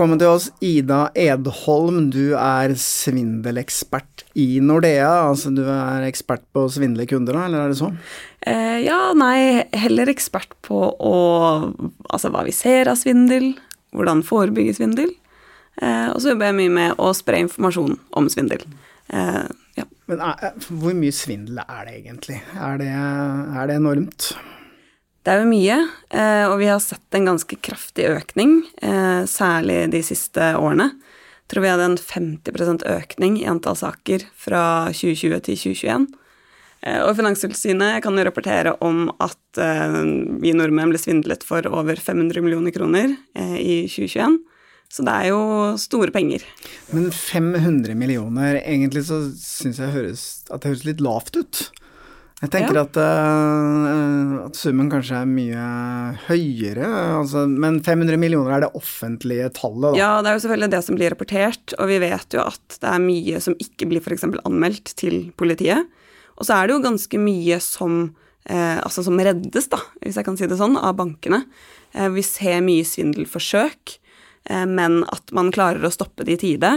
Velkommen til oss, Ida Edholm. Du er svindelekspert i Nordea. Altså du er ekspert på å svindle kunder, da, eller er det sånn? Eh, ja, nei, heller ekspert på å Altså hva vi ser av svindel, hvordan forebygge svindel. Eh, og så jobber jeg mye med å spre informasjon om svindel. Eh, ja. Men er, hvor mye svindel er det egentlig? Er det, er det enormt? Det er jo mye, eh, og vi har sett en ganske kraftig økning, eh, særlig de siste årene. Jeg tror vi hadde en 50% økning i antall saker fra 2020 til 2021. Eh, og Finanstilsynet kan jo rapportere om at vi nordmenn ble svindlet for over 500 millioner kroner i 2021. Så det er jo store penger. Men 500 millioner, egentlig så syns jeg høres, at det høres litt lavt ut. Jeg tenker ja. at, uh, at, summen kanskje er mye høyere, altså, men 500 millioner er det offentlige tallet, da. Ja, det er jo selvfølgelig det som blir rapportert, og vi vet jo at det er mye som ikke blir f.eks. anmeldt til politiet. Og så er det jo ganske mye som, eh, altså som reddes, da, hvis jeg kan si det sånn, av bankene. Eh, vi ser mye svindelforsøk, men at man klarer å stoppe det i tide,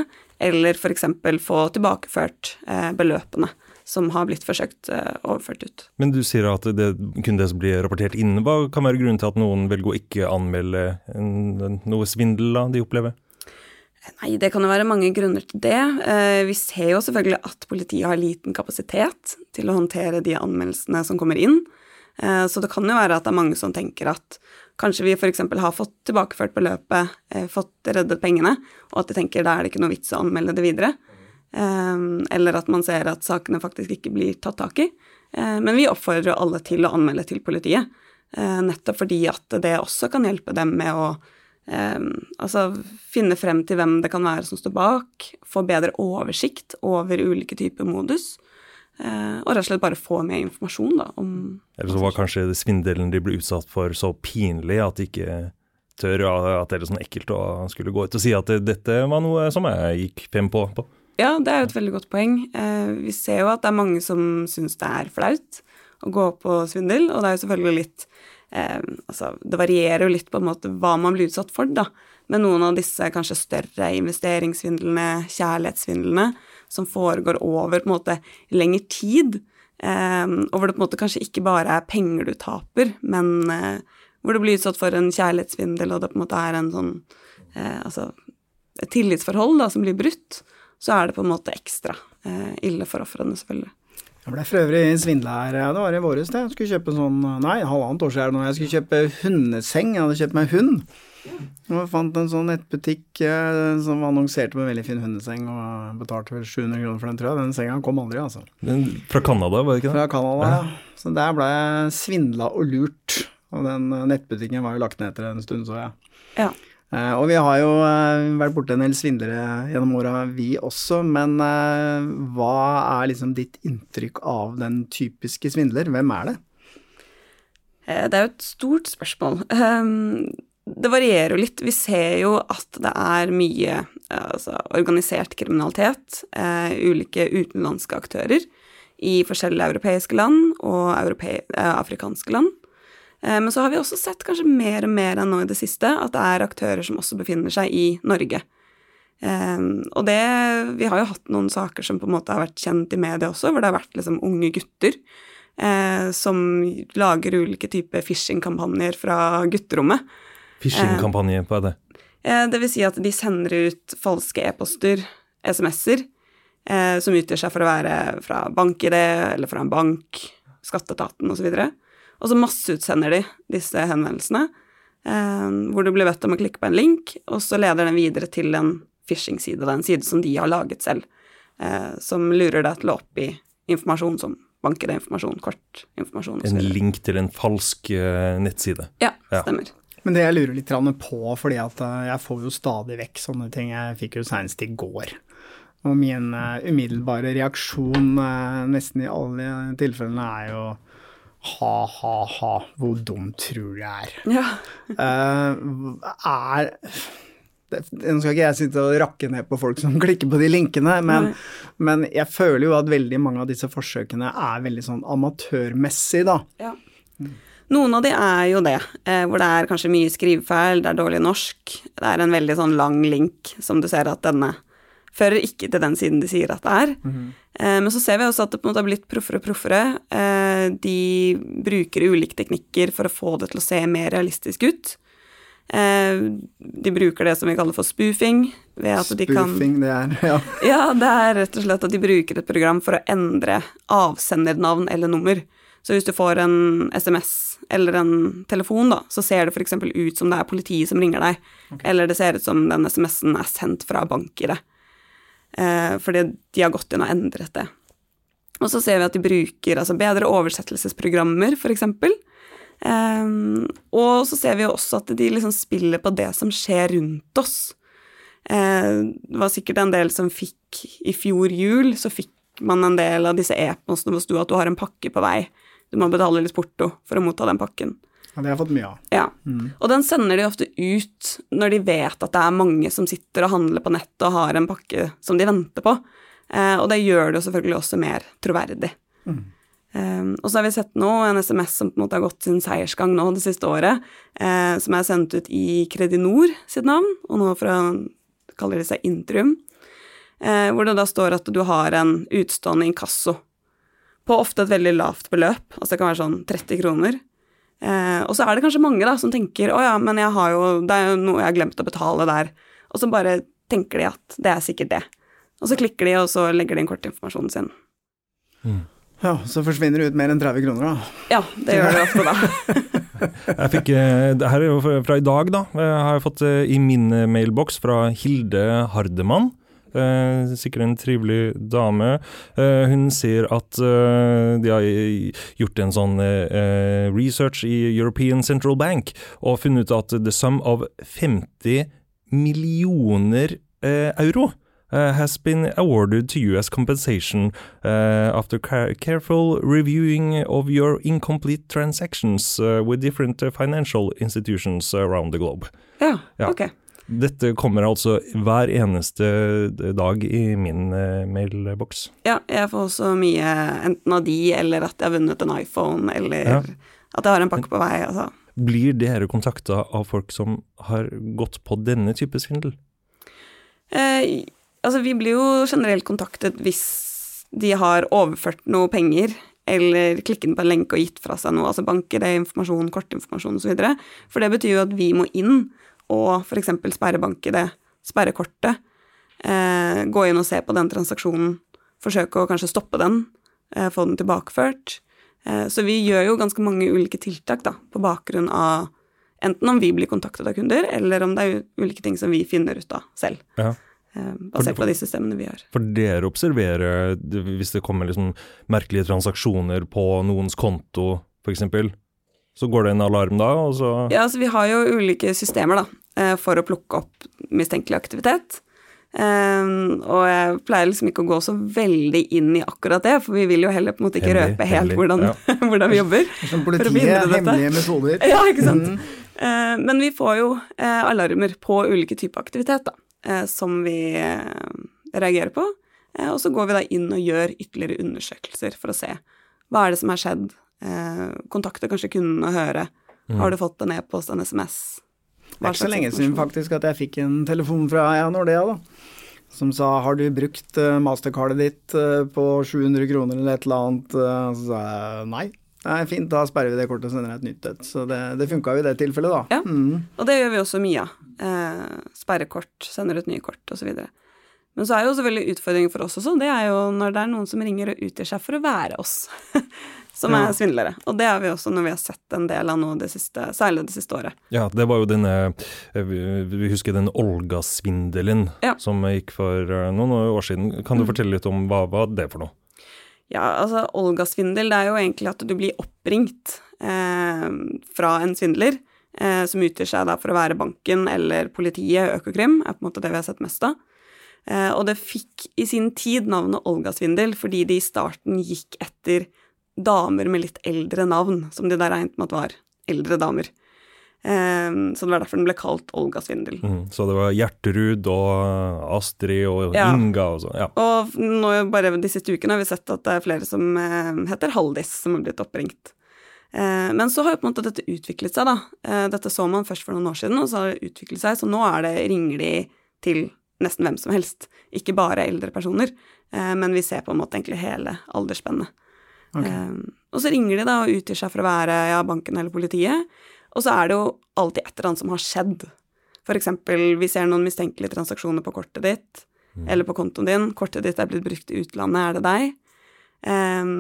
eller f.eks. få tilbakeført beløpene som har blitt forsøkt eh, overført ut. Men du sier at det kun det som blir rapportert inne. Hva kan være grunnen til at noen velger å ikke anmelde en, noe svindel da, de opplever? Nei, det kan jo være mange grunner til det. Eh, vi ser jo selvfølgelig at politiet har liten kapasitet til å håndtere de anmeldelsene som kommer inn. Eh, så det kan jo være at det er mange som tenker at kanskje vi f.eks. har fått tilbakeført beløpet, fått reddet pengene, og at de tenker da er det ikke noe vits å anmelde det videre. Ehm, eller at man ser at sakene faktisk ikke blir tatt tak i. Ehm, men vi oppfordrer alle til å anmelde til politiet, eh, nettopp fordi at det også kan hjelpe dem med å ehm, altså finne frem til hvem det kan være som står bak, få bedre oversikt over ulike typer modus. Eh, og rett og slett bare få mer informasjon da, om Eller så var kanskje svindelen de ble utsatt for så pinlig at de ikke tør, at det er sånn ekkelt å skulle gå ut og si at dette var noe som jeg gikk fem på. på. Ja, det er jo et veldig godt poeng. Eh, vi ser jo at det er mange som syns det er flaut å gå på svindel, og det er jo selvfølgelig litt eh, Altså, det varierer jo litt på en måte hva man blir utsatt for, da. Men noen av disse kanskje større investeringssvindlene, kjærlighetssvindlene, som foregår over på en måte lengre tid, eh, og hvor det på en måte kanskje ikke bare er penger du taper, men hvor du blir utsatt for en kjærlighetssvindel, og det på en måte er en sånn Altså et tillitsforhold da, som blir brutt så er det på en måte ekstra eh, ille for ofrene, selvfølgelig. Jeg ble for øvrig svindla her, det var i våres det. Jeg skulle kjøpe sånn, nei, halvannet år siden nå, jeg skulle kjøpe hundeseng, jeg hadde kjøpt meg hund. Og jeg fant en sånn nettbutikk eh, som annonserte med en veldig fin hundeseng, og betalte vel 700 kroner for den, tror jeg. Den senga kom aldri, altså. Den, fra Canada, var det ikke det? Fra Canada, ja. Så der ble jeg svindla og lurt. Og den nettbutikken var jo lagt ned etter en stund, så jeg. Ja. Eh, og vi har jo eh, vært borti en del svindlere gjennom åra, vi også. Men eh, hva er liksom ditt inntrykk av den typiske svindler? Hvem er det? Det er jo et stort spørsmål. Ehm, Det varierer jo litt. Vi ser jo at det er mye altså, organisert kriminalitet, ulike utenlandske aktører i forskjellige europeiske land og europe afrikanske land. Eh, Men så har vi også sett kanskje mer og mer enn nå i det siste at det er aktører som også befinner seg i Norge. Ehm, og det Vi har jo hatt noen saker som på en måte har vært kjent i media også, hvor det har vært liksom unge gutter eh, som lager ulike typer phishing-kampanjer fra gutterommet. Phishing-kampanje, hva er det? Eh, det vil si at de sender ut falske e-poster, SMS-er, eh, som utgjør seg for å være fra bank-ID eller fra en bank, skatteetaten osv. Og så masseutsender de disse henvendelsene, eh, hvor du blir bedt om å klikke på en link, og så leder den videre til en phishing-side, en side som de har laget selv, eh, som lurer deg til å oppgi informasjon som BankID-informasjon, kortinformasjon En link til en falsk uh, nettside. Ja, Ja. stemmer. Men det jeg lurer litt på, fordi at eh, jeg får jo stadig vekk sånne ting. Jeg fikk jo senest i går. Og min eh, umiddelbare reaksjon nesten i alle tilfellene er jo ha-ha-ha, hvor dum tror du jeg er? Ja. uh, er Nå skal ikke jeg sitte og rakke ned på folk som klikker på de linkene, men, men jeg føler jo at veldig mange av disse forsøkene er veldig sånn amatørmessig, da. Ja. Noen av de er jo det, eh, hvor det er kanskje mye skrivefeil, det er dårlig norsk, det er en veldig sånn lang link som du ser at denne fører ikke til den siden de sier at det er. Eh, men så ser vi også at det på en måte har blitt proffere og proffere. Eh, de bruker ulike teknikker for å få det til å se mer realistisk ut. Eh, de bruker det som vi kaller for spoofing, de kan det er Ja. ja, det er rett og slett at de bruker et program for å endre avsendernavn eller nummer. Så hvis du får en SMS eller en telefon, da, så ser det f.eks. ut som det er politiet som ringer deg, eller det ser ut som den SMS-en er sendt fra BankID. Eh, fordi de har gått inn og endret det. Og så ser vi at de bruker altså, bedre oversettelsesprogrammer, f.eks. Um, og så ser vi også at de liksom spiller på det som skjer rundt oss. Eh, det var sikkert en del som fikk i fjor jul, så fikk man en del av disse e-postene hvor det sto at du har en pakke på vei. Du må betale litt porto for å motta den pakken. Ja, det har jeg fått mye av. Ja. Og den sender de ofte ut når de vet at det er mange som sitter og handler på nett og har en pakke som de venter på. Eh, og det gjør det jo selvfølgelig også mer troverdig. Eh, og så har vi sett nå en SMS som på en måte har gått sin seiersgang nå det siste året, eh, som er sendt ut i Kredinor sitt navn, og nå fra kaller de seg Intrum, eh, hvor det da står at du har en utstående inkasso på ofte et veldig lavt beløp, altså det kan være sånn 30 kroner. Eh, og så er det kanskje mange da som tenker å ja, men jeg har jo, det er jo noe jeg har glemt å betale der. Og så bare tenker de at det er sikkert det. Og så klikker de, og så legger de inn kortinformasjonen sin. Ja, så forsvinner det ut mer enn 30 kroner, da. Ja, det gjør det ofte da. Jeg fikk, eh, det her er jo fra i dag, da. Jeg har fått eh, i min mailboks fra Hilde Hardemann. Eh, sikkert en trivelig dame. Eh, hun sier at eh, de har gjort en sånn eh, research i European Central Bank og funnet ut at the sum of 50 millioner eh, euro uh, has been awarded to US compensation after ca- careful reviewing of your incomplete transactions with different financial institutions around the globe. Ja, Ja. ok. Dette kommer altså hver eneste dag i min uh, mailboks. Ja, jeg får også mye enten av de, eller at jeg har vunnet en iPhone, eller Ja. at jeg har en pakke på vei, altså. Blir dere kontakta av folk som har gått på denne type svindel? Eh, altså, vi blir jo generelt kontaktet hvis de har overført noe penger, eller klikket på en lenke og gitt fra seg noe, altså banker, det er informasjon, kortinformasjon osv. For det betyr jo at vi må inn og f.eks. sperre bank-ID, sperre kortet, eh, gå inn og se på den transaksjonen, forsøke å kanskje stoppe den, eh, få den tilbakeført. Eh, så vi gjør jo ganske mange ulike tiltak da, på bakgrunn av enten om vi blir kontaktet av kunder, eller om det er ulike ting som vi finner ut av selv. Ja. eh, basert på de systemene vi har. For dere observerer hvis det kommer liksom merkelige transaksjoner på noens konto, f.eks., så går det en alarm da, og så Ja, altså vi har jo ulike systemer da, eh, for å plukke opp mistenkelig aktivitet. Eh, og jeg pleier liksom ikke å gå så veldig inn i akkurat det, for vi vil jo heller på en måte ikke Hemmelig, røpe helt hemmelig, hvordan, hvordan vi jobber. Som for å politiet, hemmelige metoder. Ja, ikke sant. Mm. Eh, men vi får jo eh, alarmer på ulike typer aktivitet, da, som vi reagerer på. Og så går vi da inn og gjør ytterligere undersøkelser for å se hva er det som har skjedd. Eh, kontakte kanskje kunden og høre. Har du fått en e-post, en SMS? Det er ikke så lenge siden faktisk at jeg fikk en telefon fra ja, Nordea, da. Som sa har du brukt uh, mastercardet ditt eh, på 700 kroner eller et eller annet? Eh, så sa jeg nei. Nei, fint, da sperrer vi det kortet og sender deg et nytt et. Så det, det funka jo i det tilfellet, da. Ja. Mm. Og det gjør vi også mye av. Eh, sperrer kort, sender ut nye kort osv. Men så er jo selvfølgelig utfordringen for oss også, det er jo når det er noen som ringer og utgir seg for å være oss. som Ja. er svindlere. Og det er vi også når vi har sett en del av nå det siste, særlig det siste året. Ja, det var jo denne eh, Vi husker den Olga-svindelen Ja. som gikk for eh, noen år siden. Kan du Mm. fortelle litt om hva var det for noe? Ja, altså Olga-svindel, det er jo egentlig at du blir oppringt eh, fra en svindler eh, som utgir seg da for å være banken eller politiet, Økokrim, er på en måte det vi har sett mest av. Eh, og det fikk i sin tid navnet Olga-svindel fordi de i starten gikk etter damer med litt eldre navn, som de der regnet med at var eldre damer. Eh, så det var derfor den ble kalt Olga-svindel. Mm, Så det var Gjertrud og Astrid og Ja. Inga og sånn. Ja. Og nå bare de siste ukene har vi sett at det er flere som eh, heter Haldis, som har blitt oppringt. Eh, men så har jo på en måte dette utviklet seg, da. Dette så man først for noen år siden, og så har det utviklet seg, så nå er det ringer de til nesten hvem som helst. Ikke bare eldre personer, men vi ser på en måte egentlig hele aldersspennet. Ok. Eh, og så ringer de da og utgir seg for å være ja, banken eller politiet, og så er det jo alltid et eller annet som har skjedd. Eksempel, vi ser noen mistenkelige transaksjoner på kortet ditt, eller på kontoen din. Kortet ditt er blitt brukt i utlandet, er det deg? Um,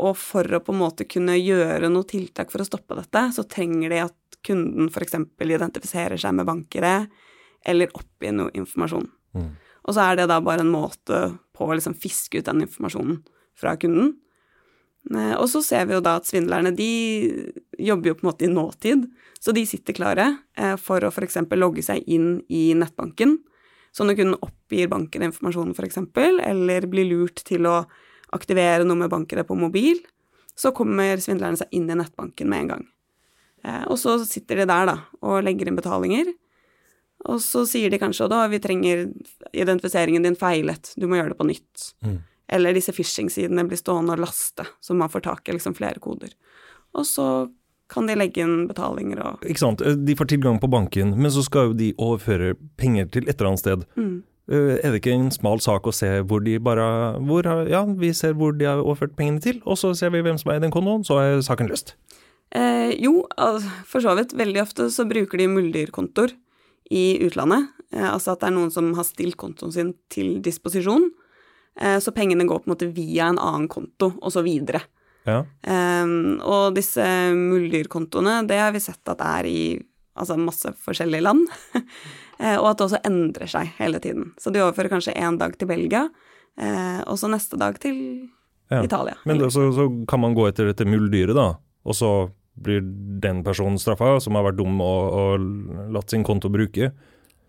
og for å på en måte kunne gjøre noe tiltak for å stoppe dette, så trenger de at kunden f.eks. identifiserer seg med bankere, eller oppgir noe informasjon. Mm. Og så er det da bare en måte på å liksom fiske ut den informasjonen fra kunden. Eh, Og så ser vi jo da at svindlerne de jobber jo på en måte i nåtid, så de sitter klare eh, for å f.eks. logge seg inn i nettbanken. Så når kunden oppgir bankinformasjonen f.eks., eller blir lurt til å aktivere noe med bankene på mobil, så kommer svindlerne seg inn i nettbanken med en gang. Eh, Og så sitter de der da og legger inn betalinger. Og så sier de kanskje da vi trenger identifiseringen din feilet, du må gjøre det på nytt. Mm. Eller disse phishing-sidene blir stående og laste, så man får tak i liksom flere koder. Og så kan de legge inn betalinger og Ikke sant. Eh, De får tilgang på banken, men så skal jo de overføre penger til et eller annet sted. mm. Eh, Er det ikke en smal sak å se hvor de bare hvor, Ja, vi ser hvor de har overført pengene til, og så ser vi hvem som er i den kontoen, så er saken løst. Eh, jo, for så vidt. Veldig ofte så bruker de muldyrkontoer i utlandet. Eh, altså at det er noen som har stilt kontoen sin til disposisjon. Eh, så pengene går på en måte via en annen konto, og så videre. Ja. Um, og disse muldyrkontoene, det har vi sett at er i altså masse forskjellige land. eh, og at det også endrer seg hele tiden. Så de overfører kanskje én dag til Belgia, eh, og så neste dag til Ja. Italia. Men det, så, så kan man gå etter dette muldyret, da, og så blir den personen straffa, som har vært dum og, og latt sin konto bruke.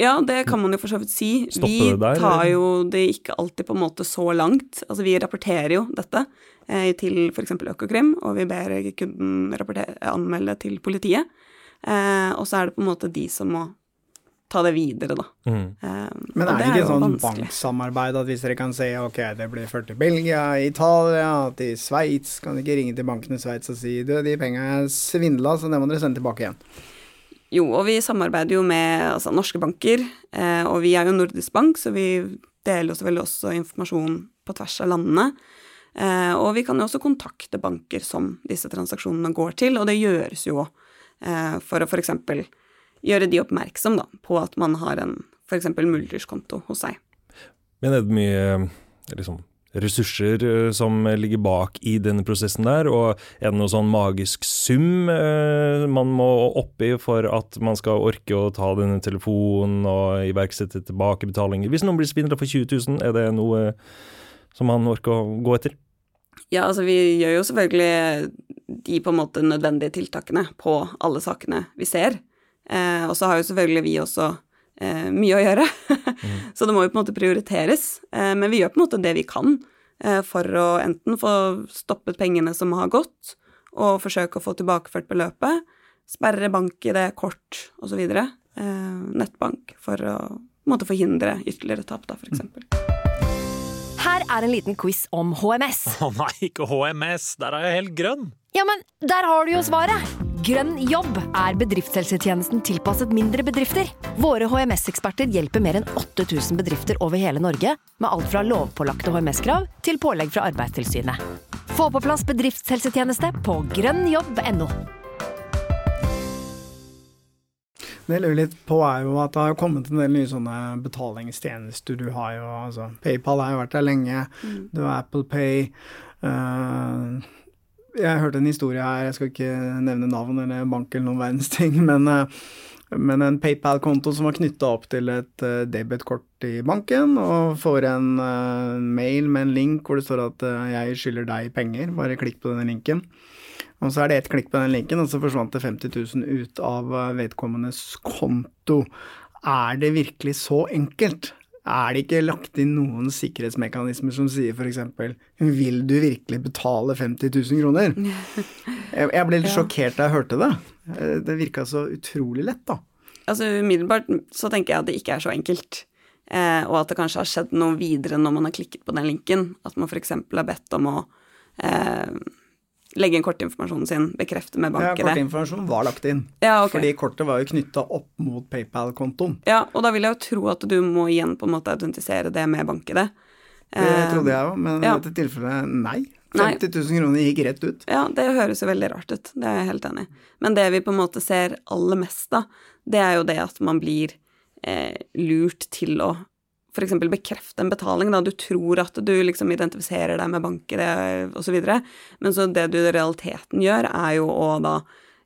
Ja, det kan man jo for så vidt si. Stopper vi det der, tar eller? jo det ikke alltid på en måte så langt. Altså vi rapporterer jo dette eh, til f.eks. Økokrim, og vi ber kunden anmelde til politiet. Eh, og så er det på en måte de som må ta det videre, da. Mm. Eh, Men er det ikke jo sånn vanskelig. banksamarbeid at hvis dere kan si ok, det blir ført til Belgia, Italia, til Sveits, kan dere ikke ringe til banken i Sveits og si du, de penga er svindla, så det må dere sende tilbake igjen. Jo, og vi samarbeider jo med altså, norske banker, eh, og vi er jo nordisk bank, så vi deler selvfølgelig også informasjon på tvers av landene. Eh, og vi kan jo også kontakte banker som disse transaksjonene går til, og det gjøres jo eh, for å f.eks. gjøre de oppmerksom da, på at man har en f.eks. mulderskonto hos seg. Men er det mye liksom, ressurser eh, som ligger bak i denne prosessen der, og er det noe sånn magisk sum eh, man må oppi for at man skal orke å ta denne telefonen og iverksette tilbakebetalinger? Hvis noen blir svindla for 20 000, er det noe som man orker å gå etter? Ja, altså vi gjør jo selvfølgelig de på en måte nødvendige tiltakene på alle sakene vi ser. Eh, og så har jo selvfølgelig vi også eh, mye å gjøre. mm. Så det må jo på en måte prioriteres. Eh, men vi gjør på en måte det vi kan eh, for å enten få stoppet pengene som har gått, og forsøke å få tilbakeført beløpet. Sperre bank i det, kort osv. Eh, nettbank for å måte forhindre ytterligere tap, da, f.eks. Her er en liten quiz om HMS. Å oh, nei, ikke HMS. Der er jeg helt grønn. Ja, men der har du jo svaret! Grønn jobb er bedriftshelsetjenesten tilpasset mindre bedrifter. Våre HMS-eksperter hjelper mer enn 8000 bedrifter over hele Norge med alt fra lovpålagte HMS-krav til pålegg fra Arbeidstilsynet. Få på plass bedriftshelsetjeneste på grønnjobb.no. Det jeg lurer litt på, er jo at det har kommet en del nye sånne betalingstjenester. Du har jo altså PayPal har jo vært der lenge. Mm. Du har Apple Pay. Uh, jeg hørte en historie her, jeg skal ikke nevne navn eller bank eller noen verdens ting, men, uh, men en PayPal-konto som var knytta opp til et uh, debetkort i banken, og får en mail med en link hvor det står at 'jeg skylder deg penger', bare klikk på denne linken. Og så er det ett klikk på den linken, og så forsvant det 50 000 ut av eh, vedkommendes konto. Er det virkelig så enkelt? Er det ikke lagt inn noen sikkerhetsmekanismer som sier f.eks.: Vil du virkelig betale 50 000 kroner? Jeg, ble litt ja. sjokkert da jeg hørte det. Eh, det virka så utrolig lett, da. Altså Umiddelbart så tenker jeg at det ikke er så enkelt. Eh, og at det kanskje har skjedd noe videre når man har klikket på den linken. At man f.eks. har bedt om å eh, legge inn kortinformasjonen sin, bekrefte med banken Ja, kortinformasjonen var lagt inn. Ja, okay. Fordi kortet var jo knytta opp mot PayPal-kontoen. Ja, og da vil jeg jo tro at du må igjen på en måte autentisere det med bank-ID. Det eh, trodde jeg òg, men ja. i dette tilfellet nei. 50 000 kroner gikk rett ut. Ja, det høres jo veldig rart ut, det er jeg helt enig i. Men det vi på en måte ser aller mest, da, det er jo det at man blir eh, lurt til å f.eks. bekrefte en betaling, da du tror at du liksom identifiserer deg med banker osv., men så det du i realiteten gjør, er jo å da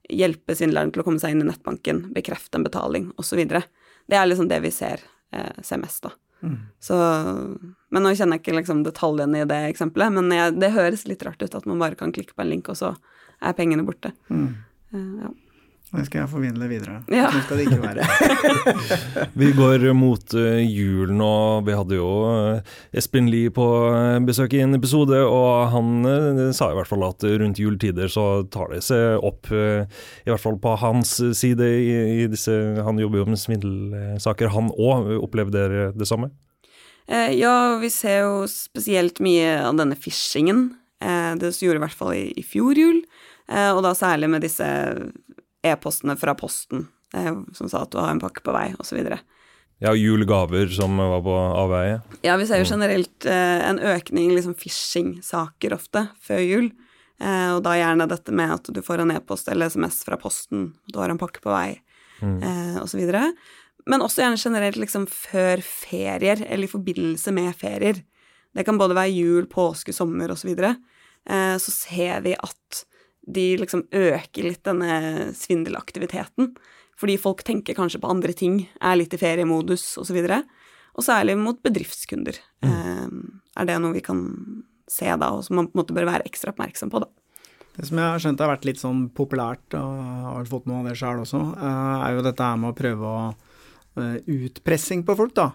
hjelpe svindleren til å komme seg inn i nettbanken, bekrefte en betaling osv. Det er liksom det vi ser, eh, ser mest, da. Mm. Så Men nå kjenner jeg ikke liksom detaljene i det eksempelet, men jeg, det høres litt rart ut at man bare kan klikke på en link, og så er pengene borte. Mm. Uh, ja. Det skal jeg formidle videre. Ja. Sånn skal det ikke være. vi går mot julen, jul nå. Vi hadde jo uh, Espen Lie på uh, besøk i en episode, og han sa i hvert fall at rundt juletider så tar det seg opp, i hvert fall på hans side i, i disse Han jobber jo med svindelsaker, han òg. Opplevde dere det samme? ja, vi ser jo spesielt mye av denne phishingen. det gjorde i hvert fall i, i fjor jul. og da særlig med disse e-postene fra Posten eh, som sa at du har en pakke på vei, osv. Ja, julegaver som var på avveie? Ja, vi ser jo generelt eh, en økning i liksom phishing-saker ofte før jul. Eh, og da gjerne dette med at du får en e-post eller SMS fra Posten, du har en pakke på vei, mm. eh, osv. Men også gjerne generelt liksom før ferier, eller i forbindelse med ferier. Det kan både være jul, påske, sommer osv. Så, videre. eh, så ser vi at de liksom øker litt denne svindelaktiviteten. Fordi folk tenker kanskje på andre ting, er litt i feriemodus osv. Og, og særlig mot bedriftskunder. Mm. Eh, er det noe vi kan se da, og som man på en måte bør være ekstra oppmerksom på, da. Det som jeg har skjønt har vært litt sånn populært, og har fått noe av det sjøl også, eh, er jo dette her med å prøve å uh, utpressing på folk, da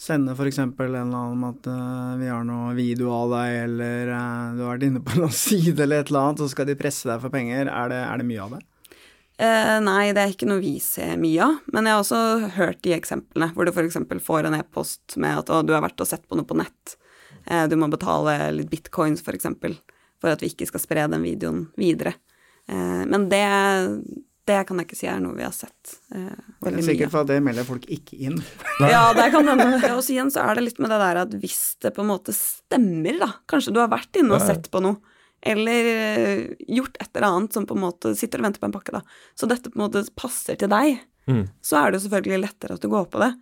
sende f.eks. en eller annen om at uh, vi har noe video av deg, eller uh, du har vært inne på noen side eller et eller annet, så skal de presse deg for penger. Er det, er det mye av det? Uh, nei, det er ikke noe vi ser mye av. Men jeg har også hørt de eksemplene hvor du f.eks. får en e-post med at å, du har vært og sett på noe på nett. du må betale litt bitcoins, f.eks. For, for at vi ikke skal spre den videoen videre. men det det kan jeg ikke si er noe vi har sett eh, veldig mye. Sikkert for at det melder folk ikke inn. ja, det kan hende. Og igjen så er det litt med det der at hvis det på en måte stemmer, da, kanskje du har vært inne og sett på noe, eller eh, gjort et eller annet som på en måte sitter og venter på en pakke, da, så dette på en måte passer til deg, mm. så er det jo selvfølgelig lettere at du går på det.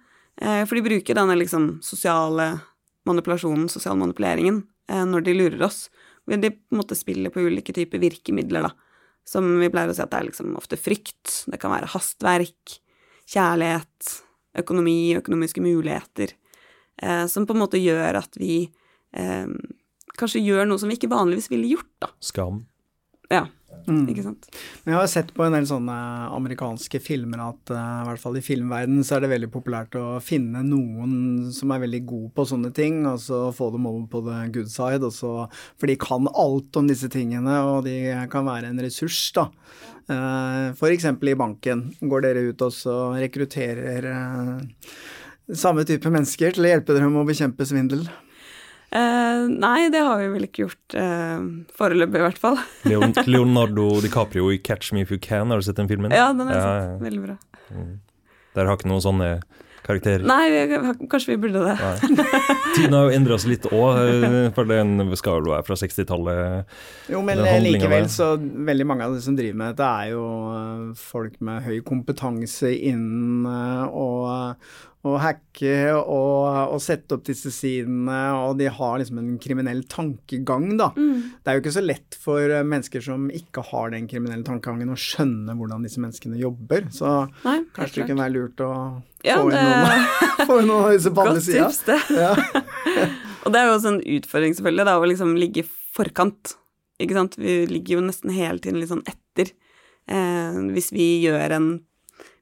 Eh, for de bruker denne liksom sosiale manipulasjonen, sosial manipuleringen, eh, når de lurer oss. De på en måte spiller på ulike typer virkemidler, da. Som vi pleier å si at det er liksom ofte frykt, det kan være hastverk, kjærlighet, økonomi, økonomiske muligheter, eh, som på en måte gjør at vi eh, kanskje gjør noe som vi ikke vanligvis ville gjort, da. Skam. Ja, Mm. ikke sant. Men jeg har sett på en del sånne amerikanske filmer at uh, i hvert fall i filmverdenen så er det veldig populært å finne noen som er veldig god på sånne ting, og så få dem over på the good side, og så, for de kan alt om disse tingene, og de kan være en ressurs, da. Uh, for eksempel i banken. Går dere ut og så rekrutterer uh, samme type mennesker til å hjelpe dere med å bekjempe svindel? Eh, nei, det har vi vel ikke gjort uh, foreløpig, i hvert fall. Leonardo DiCaprio i 'Catch Me If You Can', har du sett den filmen? Ja, den har jeg Ja, sett. Veldig bra. Mm. Der har ikke noen sånne karakterer. Nei, vi, kanskje vi burde det. Tiden har jo endra seg litt òg, for den skal vel være fra 60-tallet. Jo, men likevel der. så veldig mange av de som driver med dette, er jo folk med høy kompetanse innen øh, å hacke og, og sette opp disse sidene, og de har liksom en kriminell tankegang, da. Mm. Det er jo ikke så lett for mennesker som ikke har den kriminelle tankegangen, å skjønne hvordan disse menneskene jobber. Så Nei, kanskje det kunne være lurt å Ja, få, det- noen, få inn noen av disse på andre Godt tips, det. og det er jo også en utfordring, selvfølgelig, da, å liksom ligge i forkant. Ikke sant? Vi ligger jo nesten hele tiden litt sånn etter. Eh, hvis vi gjør en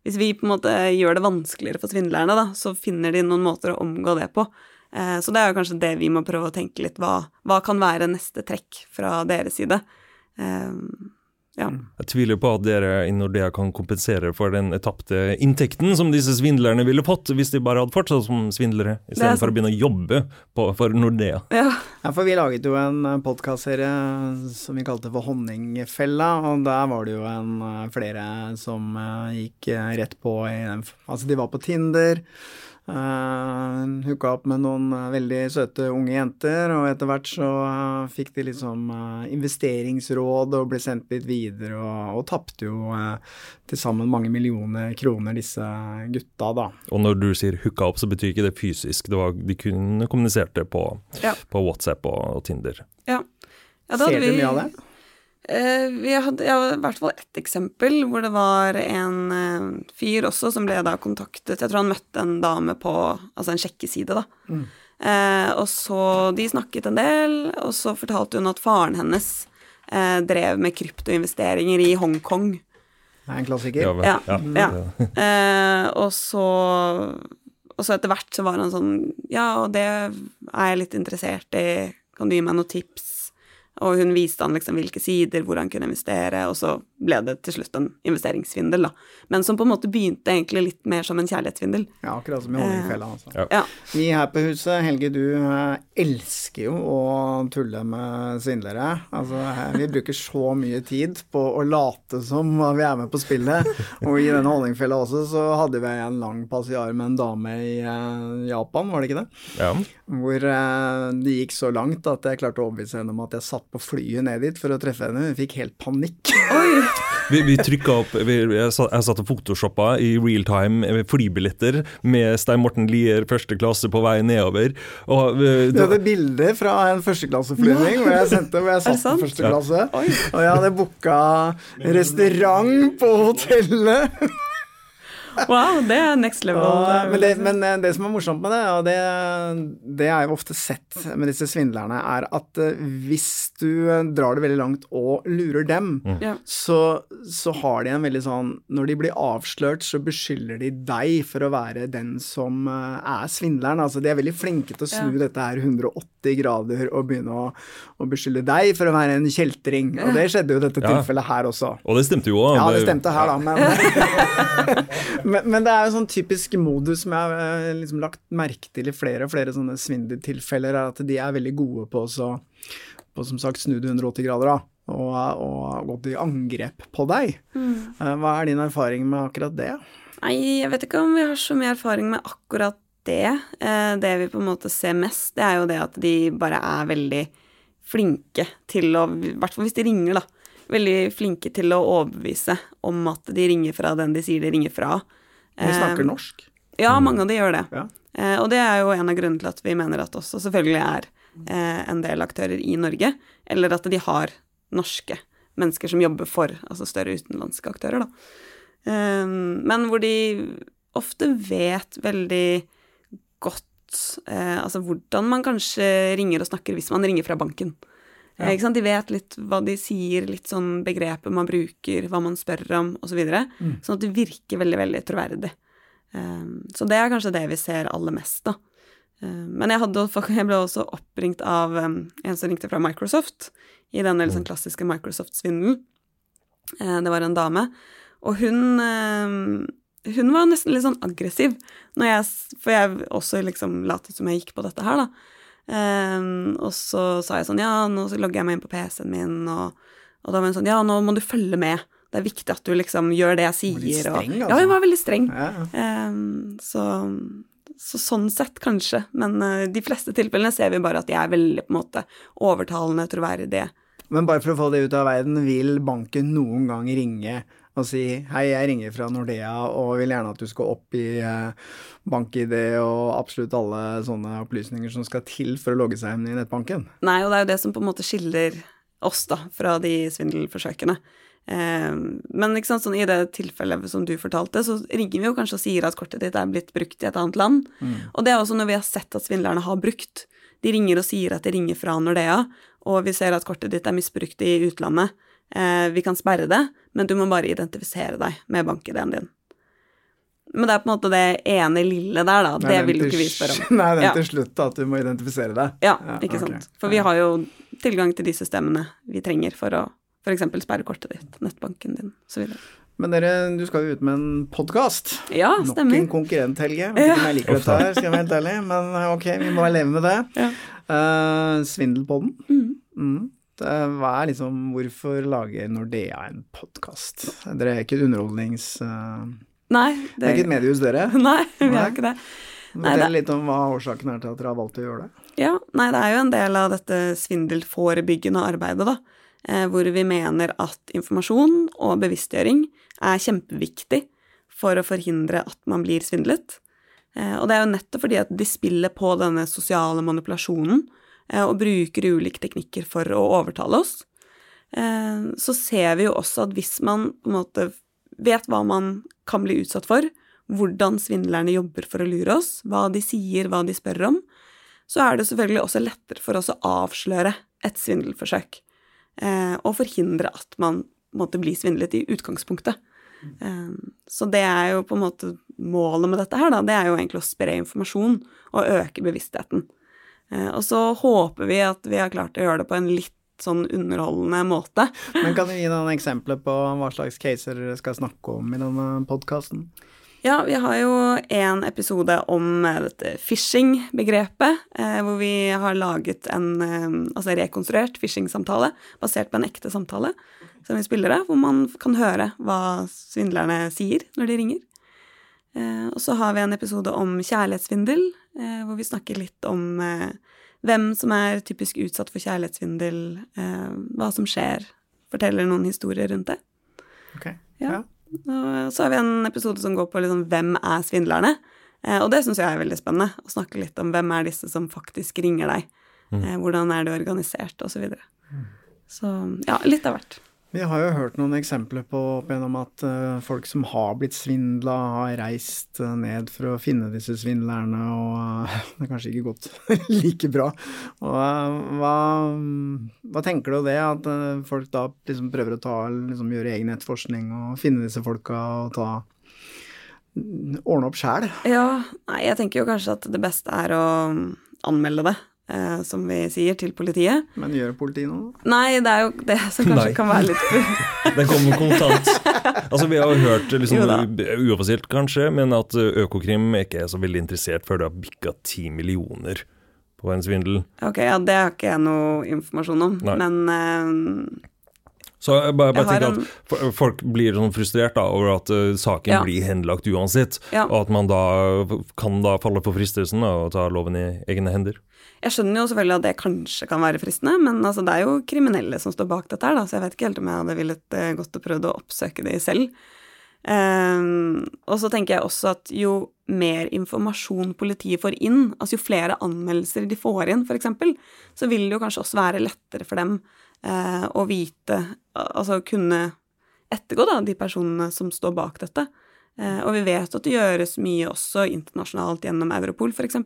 Hvis vi på en måte gjør det vanskeligere for svindlerne, da, så finner de noen måter å omgå det på. Eh, så det er jo kanskje det vi må prøve å tenke litt. Hva, hva kan være neste trekk fra deres side? Eh, ja. Jeg tviler på at dere i Nordea kan kompensere for den tapte inntekten som disse svindlerne ville fått hvis de bare hadde fortsatt som svindlere, er istedenfor å begynne å jobbe på, for Nordea. Ja. for vi laget jo en podkastserie som vi kalte for Honningfella, og der var det jo en, eh, flere som eh, gikk eh, rett på i den Altså, de var på Tinder. Uh, Hooka opp med noen eh, veldig søte unge jenter, og etter hvert så uh, fikk de liksom uh, investeringsråd og ble sendt litt videre, og, og tapte jo uh, til sammen mange millioner kroner, disse gutta, da. Og når du sier hooka opp, så betyr ikke det fysisk. Det var, de kunne kommuniserte på, Ja. på WhatsApp og, og Tinder. Ja. Ja, da Ser du vi- mye av det? Eh, vi hadde ja, i hvert fall ett eksempel hvor det var en eh, fyr også som ble da kontaktet Jeg tror han møtte en dame på altså en sjekkeside, da. Mm. Eh, og så De snakket en del, og så fortalte hun at faren hennes eh, drev med kryptoinvesteringer i Hongkong. Det er en klassiker. Ja, ja. ja. Eh, og så Og så etter hvert så var han sånn Ja, og det er jeg litt interessert i. Kan du gi meg noen tips? Og hun viste han liksom hvilke sider, hvor han kunne investere, og så ble det til slutt en investeringssvindel, da. Men som på en måte begynte egentlig litt mer som en kjærlighetssvindel. Ja, akkurat som i Honningfella. Altså. Ja. Ja. Vi her på huset, Helge, du eh, elsker jo å tulle med svindlere. Altså, eh, vi bruker så mye tid på å late som vi er med på spillet. Og i denne Honningfella også, så hadde vi en lang passiar med en dame i eh, Japan, var det ikke det? Ja. Hvor eh, det gikk så langt at jeg klarte å overbevise henne om at jeg satt på flyet ned dit for å treffe henne. Hun fikk helt panikk. Vi, vi trykka opp vi, jeg, satt, og photoshoppa i real time eh, flybilletter med Stein Morten Lier første klasse på vei nedover. Og, eh, Vi da, hadde bilder fra en førsteklasseflyvning hvor jeg sendte hvor jeg satt på første klasse. Og jeg hadde booka restaurant på hotellet. Wow, det er next level. Og, men, det, men eh, det som er morsomt med det, og det, det er jo ofte sett med disse svindlerne, er at eh, hvis du eh, drar det veldig langt og lurer dem, mm. så, så har de en veldig sånn Når de blir avslørt, så beskylder de deg for å være den som eh, er svindleren. Altså, de er veldig flinke til å snu Ja. dette her 180 grader og begynne å, å beskylde deg for å være en kjeltring. Og det skjedde jo dette Ja. tilfellet her også. og det stemte jo òg. Ja, det stemte her, da, men, men Men det er jo sånn typisk modus som jeg har eh, liksom lagt merke til i flere og flere sånne svindeltilfeller, er at de er veldig gode på å på som sagt snu det 180 grader, da. Og, og gå til angrep på deg. Mm. Hva er din erfaring med akkurat det? Nei, jeg vet ikke om vi har så mye erfaring med akkurat det. Eh, Det vi på en måte ser mest, det er jo det at de bare er veldig flinke til å I hvert fall hvis de ringer, da. Veldig flinke til å overbevise om at de ringer fra den de sier de ringer fra. De snakker Eh, norsk. Ja, mange av de gjør det. Ja. Eh, og det er jo en av grunnene til at vi mener at også selvfølgelig er eh, en del aktører i Norge, eller at de har norske mennesker som jobber for altså større utenlandske aktører, da. Eh, men hvor de ofte vet veldig godt eh, altså hvordan man kanskje ringer og snakker hvis man ringer fra banken. Ja. Ikke sant? De vet litt hva de sier, litt sånn begrepet man bruker, hva man spør om, osv. Så videre. Mm. Sånn at det virker veldig, veldig troverdig. Um, så det er kanskje det vi ser aller mest, da. Um, men jeg, hadde, jeg ble også oppringt av um, en som ringte fra Microsoft, i denne liksom klassiske Microsoft-svindelen. Uh, det var en dame. Og hun hun var nesten litt sånn aggressiv, jeg, for jeg også liksom latet som jeg gikk på dette her, da. Um, og så sa jeg sånn Ja, nå logger jeg meg inn på PC-en min, og, og da var hun sånn Ja, nå må du følge med. Det er viktig at du liksom gjør det jeg sier. litt streng, og, altså. Ja, hun var veldig streng. Ja, Um, så, så sånn sett, kanskje. Men uh, de fleste tilfellene ser vi bare at de er veldig på en måte overtalende, troverdige. Men bare for å få det ut av verden, vil banken noen gang ringe og si hei, jeg ringer fra Nordea og vil gjerne at du skal opp i eh, bank-ID og absolutt alle sånne opplysninger som skal til for å logge seg inn i nettbanken? Nei, og det er jo det som på en måte skiller oss da, fra de svindelforsøkene. Eh, men sant, sånn, i det tilfellet som du fortalte, så ringer vi jo kanskje og sier at kortet ditt er blitt brukt i et annet land. Mm. Og det er også når vi har sett at svindlerne har brukt. De ringer og sier at de ringer fra Nordea, og vi ser at kortet ditt er misbrukt i utlandet. Eh, vi kan sperre det, men du må bare identifisere deg med bank-ID-en din. Men det er på en måte det ene lille der, da. Nei, det vil jo ikke vi spørre om. Nei, den Ja. til slutt, da, at du må identifisere deg. Ja, ikke okay. sant. For vi har jo tilgang til de systemene vi trenger for å f.eks. sperre kortet ditt, nettbanken din osv. Men dere, du skal jo ut med en podkast. Ja, Nok stemmer. en konkurrent, Helge. Vet ikke om jeg liker dette her, skal jeg være helt ærlig, men eh, ok, vi må leve med det. Ja. Eh, Svindelpodden. Mm. Mm. Det, hva er liksom Hvorfor lager Nordea en podkast? Dere er ikke et underholdnings... Uh, Nei, det er ikke et mediehus, dere? Nei, vi er ikke det. Fortell det- litt om hva årsaken er til at dere har valgt å gjøre det. Ja, nei, det er jo en del av dette svindelforebyggende arbeidet, da. Eh, hvor vi mener at informasjon og bevisstgjøring er kjempeviktig for å forhindre at man blir svindlet. Eh, og det er jo nettopp fordi at de spiller på denne sosiale manipulasjonen eh, og bruker ulike teknikker for å overtale oss. Eh, så ser vi jo også at hvis man på en måte vet hva man kan bli utsatt for, hvordan svindlerne jobber for å lure oss, hva de sier, hva de spør om, så er det selvfølgelig også lettere for oss å avsløre et svindelforsøk. Eh, og forhindre at man måtte bli svindlet i utgangspunktet. Eh, så det er jo på en måte målet med dette her, da. Det er jo egentlig å spre informasjon og øke bevisstheten. Eh, og så håper vi at vi har klart å gjøre det på en litt sånn underholdende måte. Men kan du gi noen eksempler på hva slags caser dere skal snakke om i denne podkasten? Ja, vi har jo en episode om eh, dette phishing-begrepet, eh, hvor vi har laget en altså rekonstruert phishing-samtale basert på en ekte samtale som vi spiller av, hvor man kan høre hva svindlerne sier når de ringer. Og så har vi en episode om kjærlighetssvindel, hvor vi snakker litt om eh, hvem som er typisk utsatt for kjærlighetssvindel, eh, hva som skjer, forteller noen historier rundt det. Ok, Ja. Og så har vi en episode som går på liksom, hvem er svindlerne? Eh, og det syns jeg er veldig spennende, å snakke litt om hvem er disse som faktisk ringer deg. Mm. Eh, hvordan er det organisert, osv. Så, videre. så ja, litt av hvert. Vi har jo hørt noen eksempler på opp igjennom at uh, folk som har blitt svindla, har reist uh, ned for å finne disse svindlerne, og uh, det har kanskje ikke gått like bra. Og hva, hva tenker du om det, at folk da liksom prøver å ta, liksom gjøre egen etterforskning og finne disse folka og ta ordne opp sjæl? Ja, nei, jeg tenker jo kanskje at det beste er å anmelde det, eh, som vi sier, til politiet. Men gjør politiet noe? Nei, det er jo det som kanskje Nei. kan være litt Den kommer kontant. Altså, vi har jo hørt, liksom, uoffisielt kanskje, men at Økokrim ikke er så veldig interessert før det har bikka ti millioner på en svindel. Ok, ja, det har ikke jeg noe informasjon om, Nei. men eh, Så jeg bare, bare Jeg tenker at folk blir sånn frustrert da, over at uh, saken Ja. blir henlagt uansett, Ja. og at man da kan da falle for fristelsen da, og ta loven i egne hender. Jeg skjønner jo selvfølgelig at det kanskje kan være fristende, men altså, det er jo kriminelle som står bak dette her, da, så jeg vet ikke helt om jeg hadde villet eh, gått og prøvd å oppsøke de selv. Um, og så tenker jeg også at jo mer informasjon politiet får inn, altså jo flere anmeldelser de får inn, f.eks., så vil det jo kanskje også være lettere for dem uh, å vite Altså kunne ettergå da, de personene som står bak dette. Uh, og vi vet at det gjøres mye også internasjonalt gjennom Europol, f.eks.,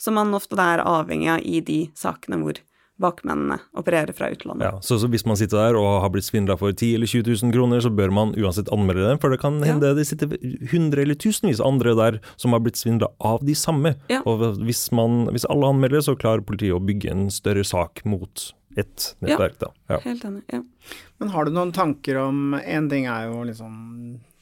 som man ofte er avhengig av i de sakene hvor bakmennene opererer fra utlandet. Ja, så, så, hvis man sitter der og har blitt svindla for 10 eller 20 000 kroner, så bør man uansett anmelde det, for det kan hende ja. det sitter hundre eller tusenvis andre der som har blitt svindla av de samme. Ja. Og hvis, man, hvis alle anmelder, så klarer politiet å bygge en større sak mot ett nettverk, da. Ja, helt enig. Ja. Men har du noen tanker om En ting er jo liksom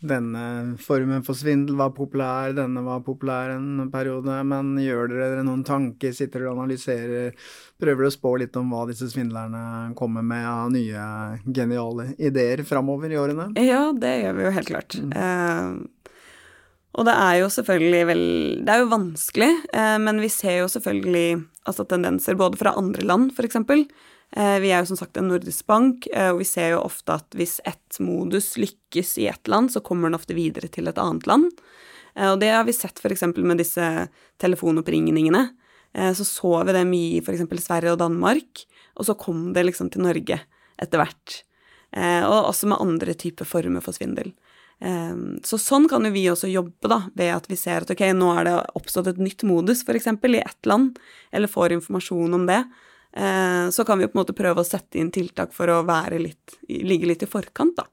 denne formen for svindel var populær, denne var populær en periode, men gjør dere noen tanker, sitter dere og analyserer, prøver dere å spå litt om hva disse svindlerne kommer med av nye geniale ideer framover i årene? Ja, det gjør vi jo helt klart. Mm. Eh, og det er jo selvfølgelig vel Det er jo vanskelig, eh, men vi ser jo selvfølgelig altså tendenser både fra andre land, f.eks. Eh, vi er jo som sagt en nordisk bank, eh, og vi ser jo ofte at hvis ett modus lykkes i ett land, så kommer den ofte videre til et annet land. Eh, og det har vi sett f.eks. med disse telefonoppringningene. Så så vi det mye i f.eks. Sverige og Danmark, og så kom det liksom til Norge etter hvert. Og også med andre typer former for svindel. Så sånn kan jo vi også jobbe, da, ved at vi ser at ok, nå er det oppstått et nytt modus, f.eks. i ett land, eller får informasjon om det. Eh, så kan vi på en måte prøve å sette inn tiltak for å litt, ligge litt i forkant, da.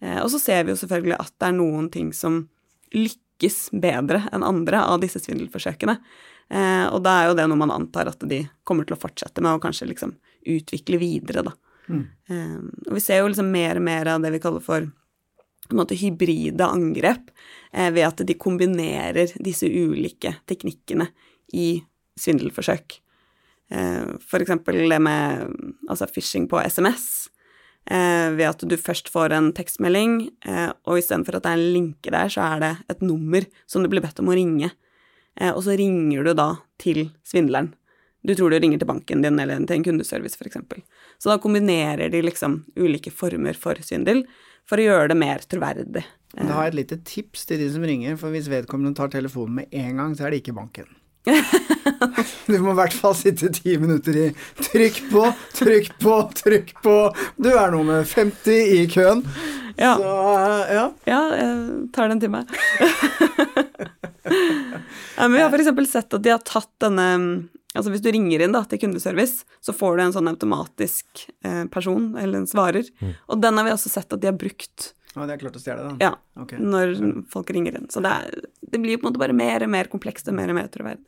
Eh, og så ser vi jo selvfølgelig at det er noen ting som lykkes bedre enn andre av disse svindelforsøkene. Eh, og da er jo det noe man antar at de kommer til å fortsette med, og kanskje liksom utvikle videre, da. Mm. Og vi ser jo liksom mer og mer av det vi kaller for måte hybride angrep, ved at de kombinerer disse ulike teknikkene i svindelforsøk. Eh, for eksempel det med altså phishing på SMS, eh, ved at du først får en tekstmelding, eh, og istedenfor at det er en linke der, så er det et nummer som du blir bedt om å ringe. Og så ringer du da til svindleren. Du tror du ringer til banken din eller til en kundeservice, f.eks. Så da kombinerer de liksom ulike former for svindel for å gjøre det mer troverdig. Da har jeg et lite tips til de som ringer, for hvis vedkommende tar telefonen med en gang, så er det ikke banken. du må i hvert fall sitte ti minutter i trykk på, trykk på, trykk på. Du er nummer 50 i køen. Ja. Så, ja. ja jeg tar den til meg. ja, men vi har f.eks. sett at de har tatt denne Altså Hvis du ringer inn da, til kundeservice, så får du en sånn automatisk eh, person, eller en svarer. Mm. Og den har vi også sett at de har brukt. Ja, de har klart å stjele da. Ja, okay. når folk ringer inn. Så det, er, det, blir på en måte bare mer og mer komplekst og mer og mer troverdig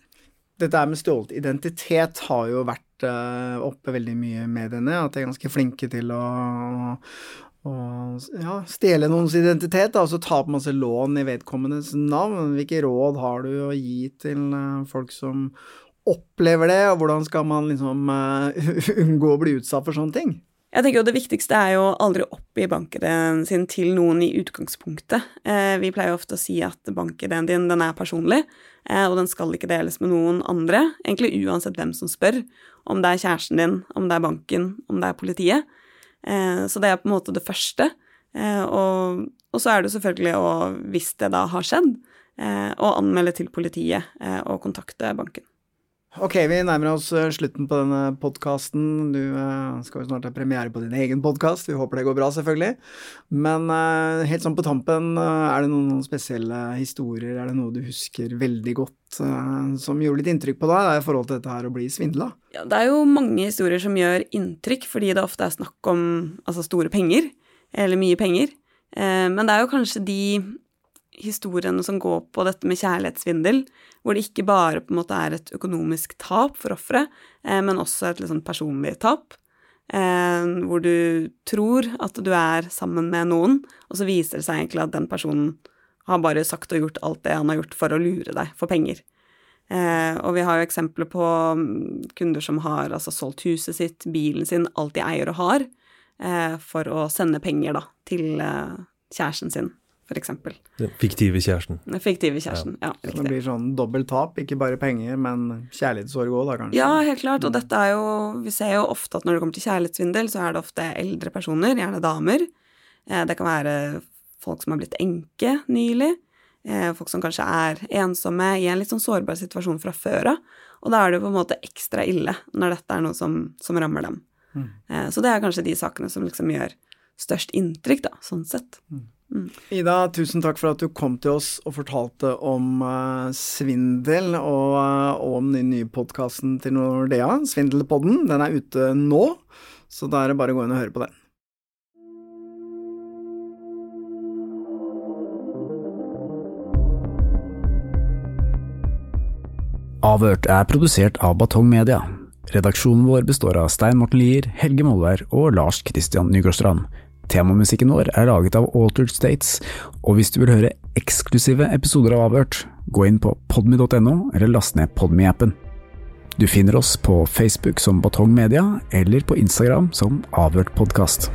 dette med stjålet identitet har jo vært uh, oppe veldig mye i mediene. At de er ganske flinke til å, å ja, stjele noens identitet, og så ta på masse lån i vedkommendes navn. Hvilke råd har du å gi til uh, folk som opplever det, og hvordan skal man liksom uh, unngå å bli utsatt for sånne ting? Jeg tenker jo Det viktigste er jo aldri oppgi bankideen sin til noen i utgangspunktet. Eh, vi pleier ofte å si at bankideen din den er personlig, og den skal ikke deles med noen andre. Egentlig uansett hvem som spør. Om det er kjæresten din, om det er banken, om det er politiet. Eh, så det er på en måte det første. Eh, og, og, så er det selvfølgelig å, hvis det da har skjedd, eh, å anmelde til politiet eh, og kontakte banken. Ok, vi nærmer oss eh, slutten på denne podkasten. Du uh, skal jo snart ha premiere på din egen podkast. Vi håper det går bra, selvfølgelig. Men uh, helt sånn på tampen, er det noen spesielle historier, er det noe du husker veldig godt som gjorde litt inntrykk på deg i forhold til dette her å bli svindla? Ja, det er jo mange historier som gjør inntrykk, fordi det ofte er snakk om altså, store penger, eller mye penger. men det er jo kanskje de historiene som går på dette med kjærlighetssvindel, hvor det ikke bare på en måte er et økonomisk tap for offeret, eh, men også et liksom personlig tap. Eh, hvor du tror at du er sammen med noen, og så viser det seg egentlig at den personen har bare sagt og gjort alt det han har gjort for å lure deg for penger. Eh, og vi har jo eksempler på mm, kunder som har altså solgt huset sitt, bilen sin, alt de eier og har, eh, for å sende penger da til eh, kjæresten sin f.eks. Den fiktive kjæresten. Den fiktive kjæresten, ja. ja så det blir sånn dobbelt tap, ikke bare penger, men kjærlighetssorg òg, da kanskje? Ja, helt klart, og dette er jo Vi ser jo ofte at når det kommer til kjærlighetssvindel, så er det ofte eldre personer, gjerne damer. Eh, det kan være folk som har blitt enke nylig. Eh, folk som kanskje er ensomme i en litt sånn sårbar situasjon fra før av. Og da er det jo på en måte ekstra ille når dette er noe som, som rammer dem. Mm. Eh, så det er kanskje de sakene som liksom gjør størst inntrykk, da, sånn sett. Mm. Ida, tusen takk for at du kom til oss og fortalte om uh, svindel og, uh, og om den nye podkasten til Nordea, Svindelpodden. Den er ute nå, så da er det bare å gå inn og høre på den. Avhørt er produsert av Batong Media. Redaksjonen vår består av Stein Morten Lier, Helge Molvær og Lars Christian Nygårdstrand. Temamusikken vår er laget av Altered States, og hvis du vil høre eksklusive episoder av Avhørt, gå inn på podmy.no eller last ned Podmy-appen. Du finner oss på Facebook som Batong Media, eller på Instagram som Avhørt podkast.